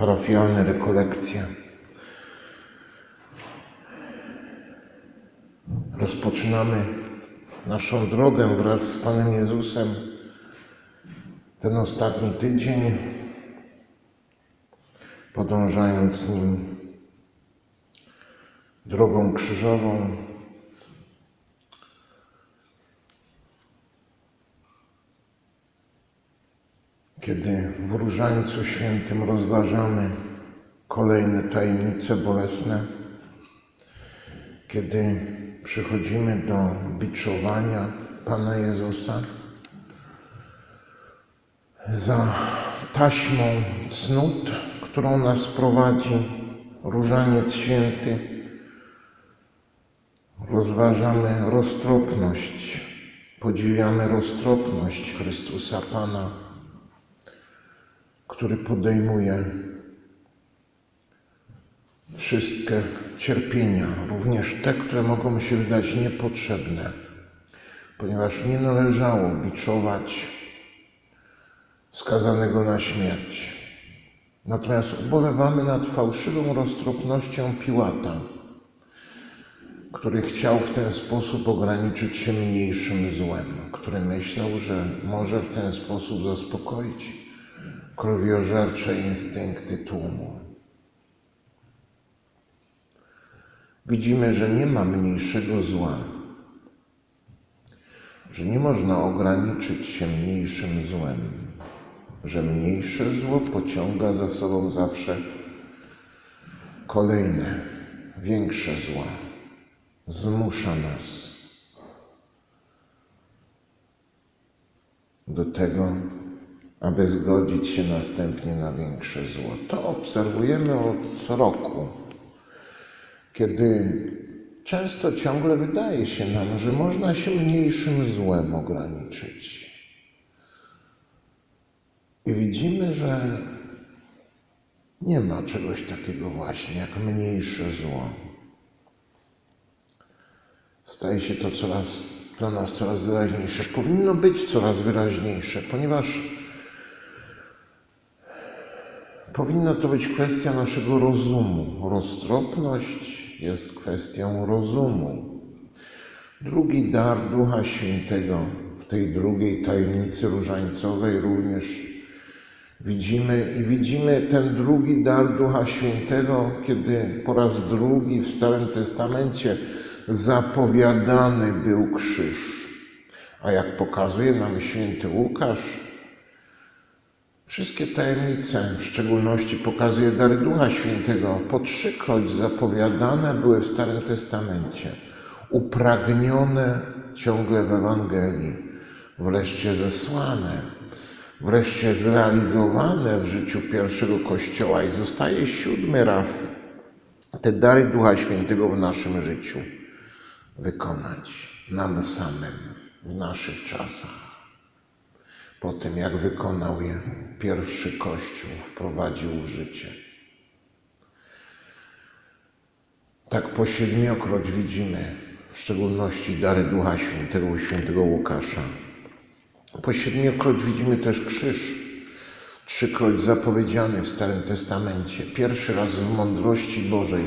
parafialne rekolekcje. Rozpoczynamy naszą drogę wraz z Panem Jezusem. Ten ostatni tydzień, podążając Nim drogą krzyżową, kiedy w Różańcu Świętym rozważamy kolejne tajemnice bolesne, kiedy przychodzimy do biczowania Pana Jezusa za taśmą cnót, którą nas prowadzi Różaniec Święty, rozważamy roztropność, podziwiamy roztropność Chrystusa Pana, który podejmuje wszystkie cierpienia, również te, które mogą się wydać niepotrzebne, ponieważ nie należało biczować skazanego na śmierć. Natomiast ubolewamy nad fałszywą roztropnością Piłata, który chciał w ten sposób ograniczyć się mniejszym złem, który myślał, że może w ten sposób zaspokoić krwiożercze instynkty tłumu. Widzimy, że nie ma mniejszego zła, że nie można ograniczyć się mniejszym złem, że mniejsze zło pociąga za sobą zawsze kolejne, większe zła, zmusza nas do tego, aby zgodzić się następnie na większe zło. To obserwujemy od roku, kiedy często ciągle wydaje się nam, że można się mniejszym złem ograniczyć. I widzimy, że nie ma czegoś takiego właśnie jak mniejsze zło. Staje się to coraz dla nas coraz wyraźniejsze. Powinno być coraz wyraźniejsze, ponieważ Powinna to być kwestia naszego rozumu. Roztropność jest kwestią rozumu. Drugi dar Ducha Świętego w tej drugiej tajemnicy różańcowej również widzimy i widzimy ten drugi dar Ducha Świętego, kiedy po raz drugi w Starym Testamencie zapowiadany był krzyż. A jak pokazuje nam święty Łukasz, Wszystkie tajemnice, w szczególności pokazuje dary Ducha Świętego, po trzykroć zapowiadane były w Starym Testamencie, upragnione ciągle w Ewangelii, wreszcie zesłane, wreszcie zrealizowane w życiu pierwszego Kościoła i zostaje siódmy raz te dary Ducha Świętego w naszym życiu wykonać nam samym w naszych czasach po tym, jak wykonał je pierwszy Kościół, wprowadził w życie. Tak po siedmiokroć widzimy, w szczególności dary Ducha Świętego świętego Łukasza. Po siedmiokroć widzimy też krzyż, trzykroć zapowiedziany w Starym Testamencie. Pierwszy raz w mądrości Bożej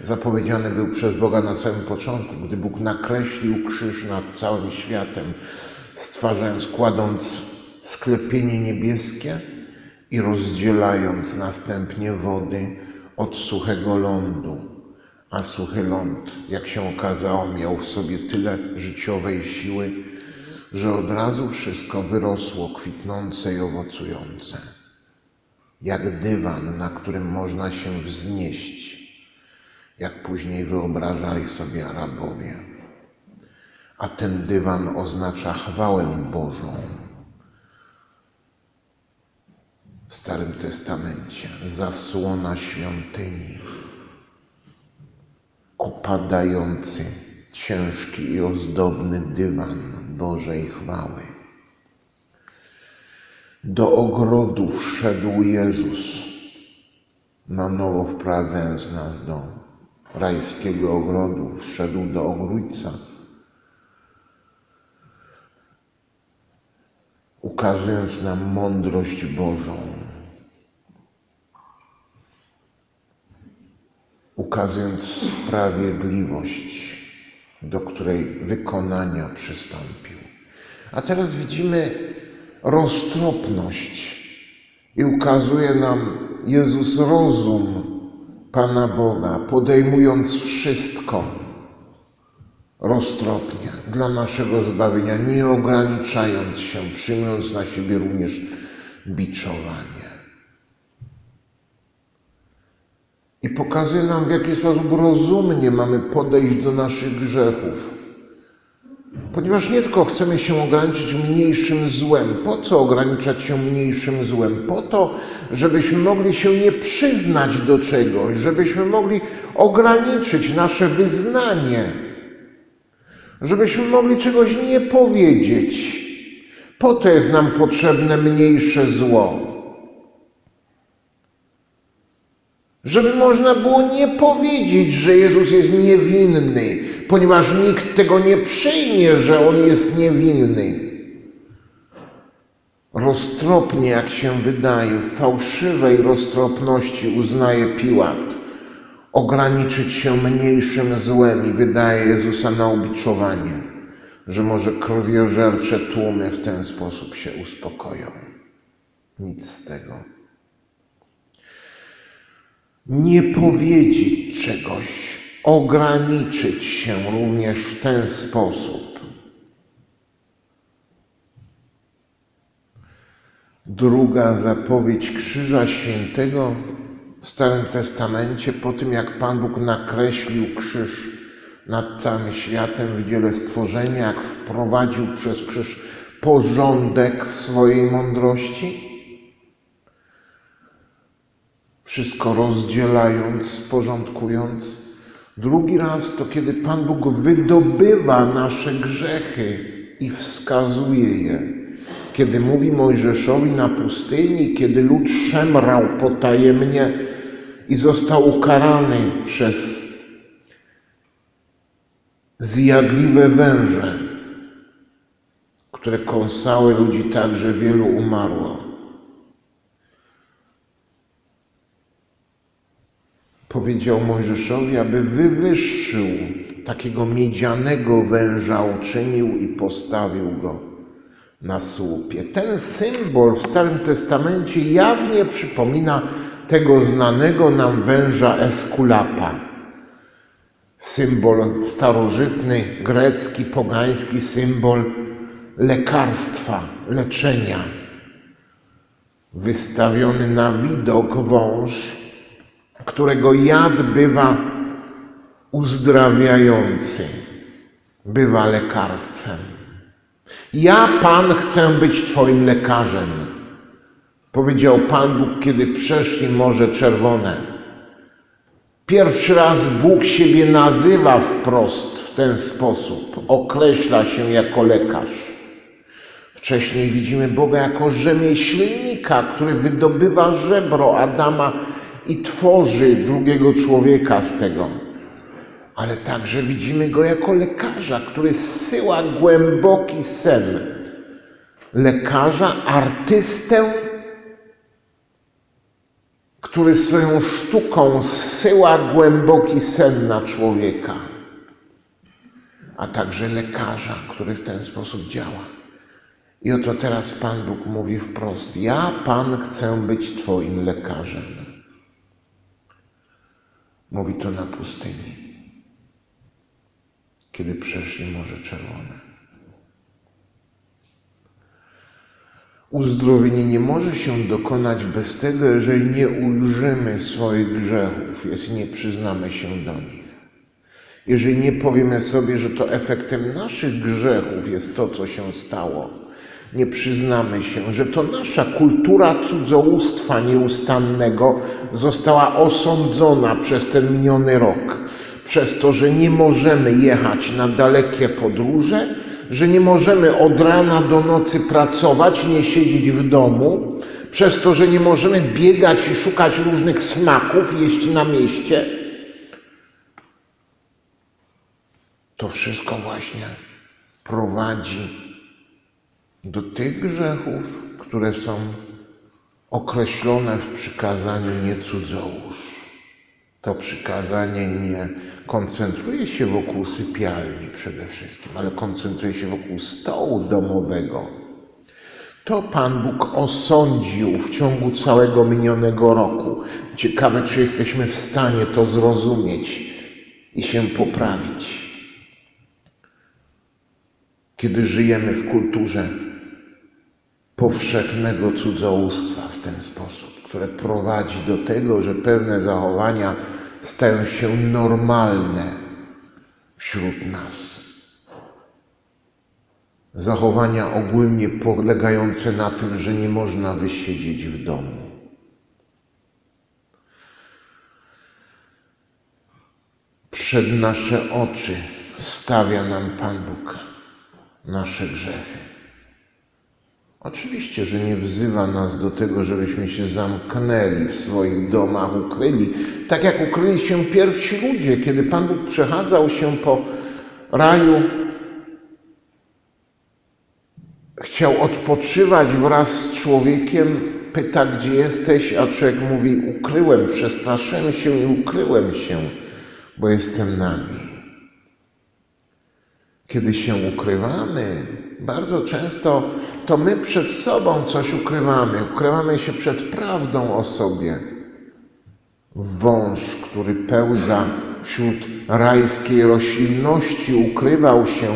zapowiedziany był przez Boga na samym początku, gdy Bóg nakreślił krzyż nad całym światem, stwarzając, kładąc sklepienie niebieskie i rozdzielając następnie wody od suchego lądu. A suchy ląd, jak się okazało, miał w sobie tyle życiowej siły, że od razu wszystko wyrosło kwitnące i owocujące. Jak dywan, na którym można się wznieść, jak później wyobrażali sobie Arabowie. A ten dywan oznacza chwałę Bożą w Starym Testamencie, zasłona świątyni, opadający, ciężki i ozdobny dywan Bożej chwały. Do ogrodu wszedł Jezus, na nowo wprowadzając nas do rajskiego ogrodu, wszedł do ogrójca ukazując nam mądrość Bożą. Ukazując sprawiedliwość, do której wykonania przystąpił. A teraz widzimy roztropność i ukazuje nam Jezus rozum Pana Boga, podejmując wszystko roztropnie dla naszego zbawienia, nie ograniczając się, przyjmując na siebie również biczowanie. I pokazuje nam, w jaki sposób rozumnie mamy podejść do naszych grzechów. Ponieważ nie tylko chcemy się ograniczyć mniejszym złem. Po co ograniczać się mniejszym złem? Po to, żebyśmy mogli się nie przyznać do czegoś, żebyśmy mogli ograniczyć nasze wyznanie, żebyśmy mogli czegoś nie powiedzieć. Po to jest nam potrzebne mniejsze zło. Żeby można było nie powiedzieć, że Jezus jest niewinny, ponieważ nikt tego nie przyjmie, że On jest niewinny. Roztropnie, jak się wydaje, w fałszywej roztropności uznaje Piłat, ograniczyć się mniejszym złem i wydaje Jezusa na ubiczowanie, że może krwiożercze tłumy w ten sposób się uspokoją. Nic z tego nie powiedzieć czegoś, ograniczyć się również w ten sposób. Druga zapowiedź Krzyża Świętego w Starym Testamencie, po tym jak Pan Bóg nakreślił krzyż nad całym światem w dziele stworzenia, jak wprowadził przez krzyż porządek w swojej mądrości, wszystko rozdzielając, porządkując. Drugi raz to kiedy Pan Bóg wydobywa nasze grzechy i wskazuje je. Kiedy mówi Mojżeszowi na pustyni, kiedy lud szemrał potajemnie i został ukarany przez zjadliwe węże, które kąsały ludzi tak, że wielu umarło. Powiedział Mojżeszowi, aby wywyższył takiego miedzianego węża, uczynił i postawił go na słupie. Ten symbol w Starym Testamencie jawnie przypomina tego znanego nam węża Eskulapa. Symbol starożytny, grecki, pogański symbol lekarstwa, leczenia. Wystawiony na widok wąż którego jad bywa uzdrawiający, bywa lekarstwem. Ja, Pan, chcę być Twoim lekarzem, powiedział Pan Bóg, kiedy przeszli Morze Czerwone. Pierwszy raz Bóg siebie nazywa wprost w ten sposób, określa się jako lekarz. Wcześniej widzimy Boga jako rzemieślnika, który wydobywa żebro Adama i tworzy drugiego człowieka z tego. Ale także widzimy go jako lekarza, który zsyła głęboki sen. Lekarza, artystę, który swoją sztuką zsyła głęboki sen na człowieka, a także lekarza, który w ten sposób działa. I oto teraz Pan Bóg mówi wprost: Ja, Pan, chcę być Twoim lekarzem. Mówi to na pustyni, kiedy przeszli Morze Czerwone. Uzdrowienie nie może się dokonać bez tego, jeżeli nie ujrzymy swoich grzechów, jeśli nie przyznamy się do nich. Jeżeli nie powiemy sobie, że to efektem naszych grzechów jest to, co się stało, nie przyznamy się, że to nasza kultura cudzołóstwa nieustannego została osądzona przez ten miniony rok, przez to, że nie możemy jechać na dalekie podróże, że nie możemy od rana do nocy pracować, nie siedzieć w domu, przez to, że nie możemy biegać i szukać różnych smaków, jeść na mieście. To wszystko właśnie prowadzi do tych grzechów, które są określone w przykazaniu nie cudzołóż. To przykazanie nie koncentruje się wokół sypialni przede wszystkim, ale koncentruje się wokół stołu domowego. To Pan Bóg osądził w ciągu całego minionego roku. Ciekawe, czy jesteśmy w stanie to zrozumieć i się poprawić. Kiedy żyjemy w kulturze powszechnego cudzołóstwa w ten sposób, które prowadzi do tego, że pewne zachowania stają się normalne wśród nas. Zachowania ogólnie polegające na tym, że nie można wysiedzieć w domu. Przed nasze oczy stawia nam Pan Bóg nasze grzechy. Oczywiście, że nie wzywa nas do tego, żebyśmy się zamknęli w swoich domach, ukryli, tak jak ukryli się pierwsi ludzie, kiedy Pan Bóg przechadzał się po raju, chciał odpoczywać wraz z człowiekiem, pyta, gdzie jesteś, a człowiek mówi, ukryłem, przestraszyłem się i ukryłem się, bo jestem nagi. Kiedy się ukrywamy, bardzo często to my przed sobą coś ukrywamy. Ukrywamy się przed prawdą o sobie. Wąż, który pełza wśród rajskiej roślinności, ukrywał się,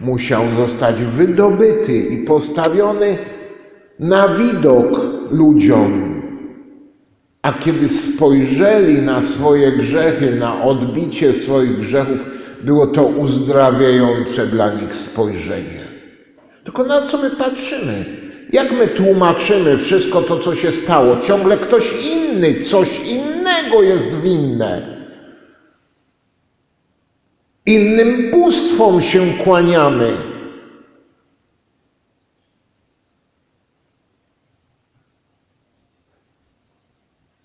musiał zostać wydobyty i postawiony na widok ludziom. A kiedy spojrzeli na swoje grzechy, na odbicie swoich grzechów, było to uzdrawiające dla nich spojrzenie. Tylko na co my patrzymy? Jak my tłumaczymy wszystko to, co się stało? Ciągle ktoś inny, coś innego jest winne. Innym bóstwom się kłaniamy.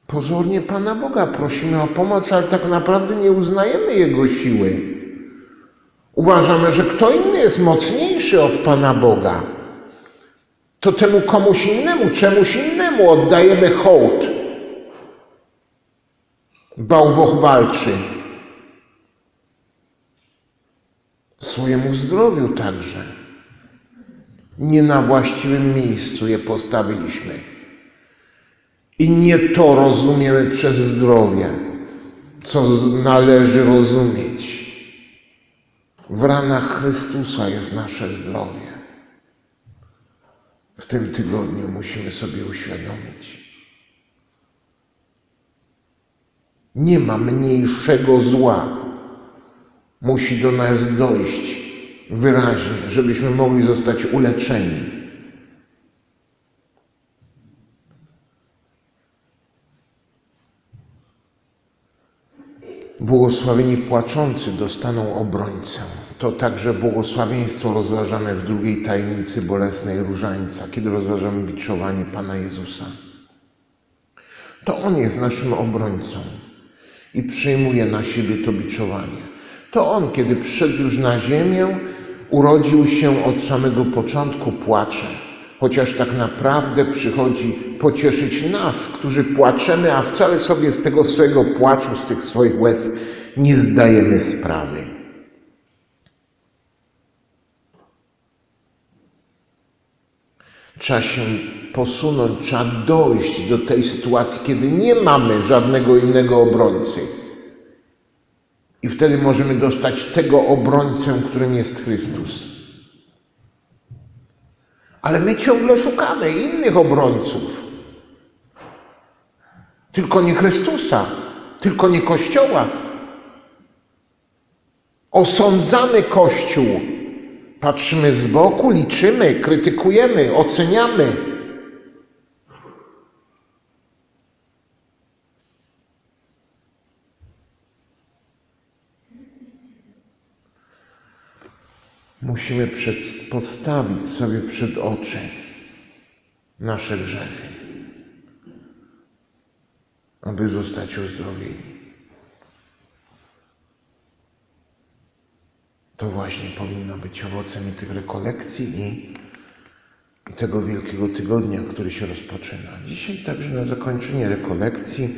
Pozornie Pana Boga prosimy o pomoc, ale tak naprawdę nie uznajemy Jego siły. Uważamy, że kto inny jest mocniejszy od Pana Boga. To temu komuś innemu, czemuś innemu oddajemy hołd. Bałwoch walczy. Swojemu zdrowiu także. Nie na właściwym miejscu je postawiliśmy. I nie to rozumiemy przez zdrowie, co należy rozumieć. W ranach Chrystusa jest nasze zdrowie. W tym tygodniu musimy sobie uświadomić. Nie ma mniejszego zła. Musi do nas dojść wyraźnie, żebyśmy mogli zostać uleczeni. Błogosławieni płaczący dostaną obrońcę. To także błogosławieństwo rozważane w drugiej tajemnicy bolesnej różańca, kiedy rozważamy biczowanie Pana Jezusa. To On jest naszym obrońcą i przyjmuje na siebie to biczowanie. To On, kiedy przyszedł już na ziemię, urodził się od samego początku płaczem chociaż tak naprawdę przychodzi pocieszyć nas, którzy płaczemy, a wcale sobie z tego swojego płaczu, z tych swoich łez nie zdajemy sprawy. Trzeba się posunąć, trzeba dojść do tej sytuacji, kiedy nie mamy żadnego innego obrońcy. I wtedy możemy dostać tego obrońcę, którym jest Chrystus. Ale my ciągle szukamy innych obrońców. Tylko nie Chrystusa, tylko nie Kościoła. Osądzamy Kościół. Patrzymy z boku, liczymy, krytykujemy, oceniamy. Musimy przed, postawić sobie przed oczy nasze grzechy, aby zostać uzdrowieni. To właśnie powinno być owocem i tych rekolekcji i, i tego Wielkiego Tygodnia, który się rozpoczyna. Dzisiaj także na zakończenie rekolekcji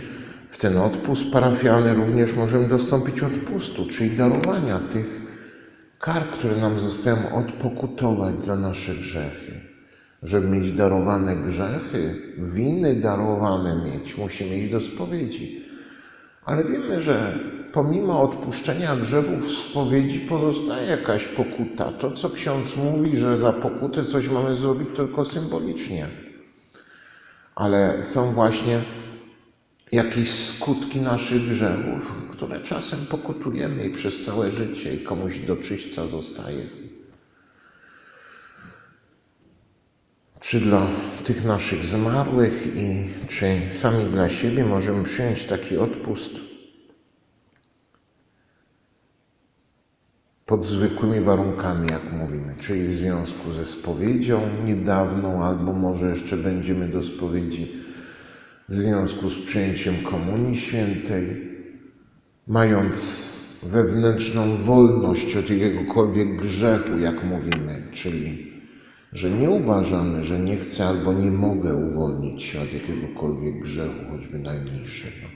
w ten odpust parafialny również możemy dostąpić odpustu, czyli darowania tych kar, które nam zostają odpokutować za nasze grzechy. Żeby mieć darowane grzechy, winy darowane mieć, musimy iść do spowiedzi. Ale wiemy, że pomimo odpuszczenia grzechów w spowiedzi pozostaje jakaś pokuta. To, co ksiądz mówi, że za pokutę coś mamy zrobić tylko symbolicznie. Ale są właśnie jakieś skutki naszych grzechów, które czasem pokutujemy i przez całe życie i komuś do czyśćca zostaje. Czy dla tych naszych zmarłych i czy sami dla siebie możemy przyjąć taki odpust pod zwykłymi warunkami, jak mówimy, czyli w związku ze spowiedzią niedawną, albo może jeszcze będziemy do spowiedzi w związku z przyjęciem Komunii Świętej, mając wewnętrzną wolność od jakiegokolwiek grzechu, jak mówimy, czyli że nie uważamy, że nie chcę albo nie mogę uwolnić się od jakiegokolwiek grzechu, choćby najmniejszego.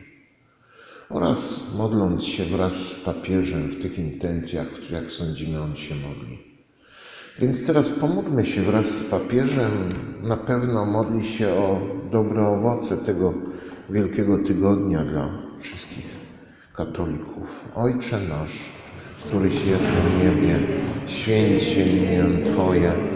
Oraz modląc się wraz z papieżem w tych intencjach, w których, jak sądzimy, on się modli. Więc teraz pomódlmy się wraz z papieżem. Na pewno modli się o dobre owoce tego wielkiego tygodnia dla wszystkich katolików. Ojcze nasz, któryś jest w niebie, święć się imię Twoje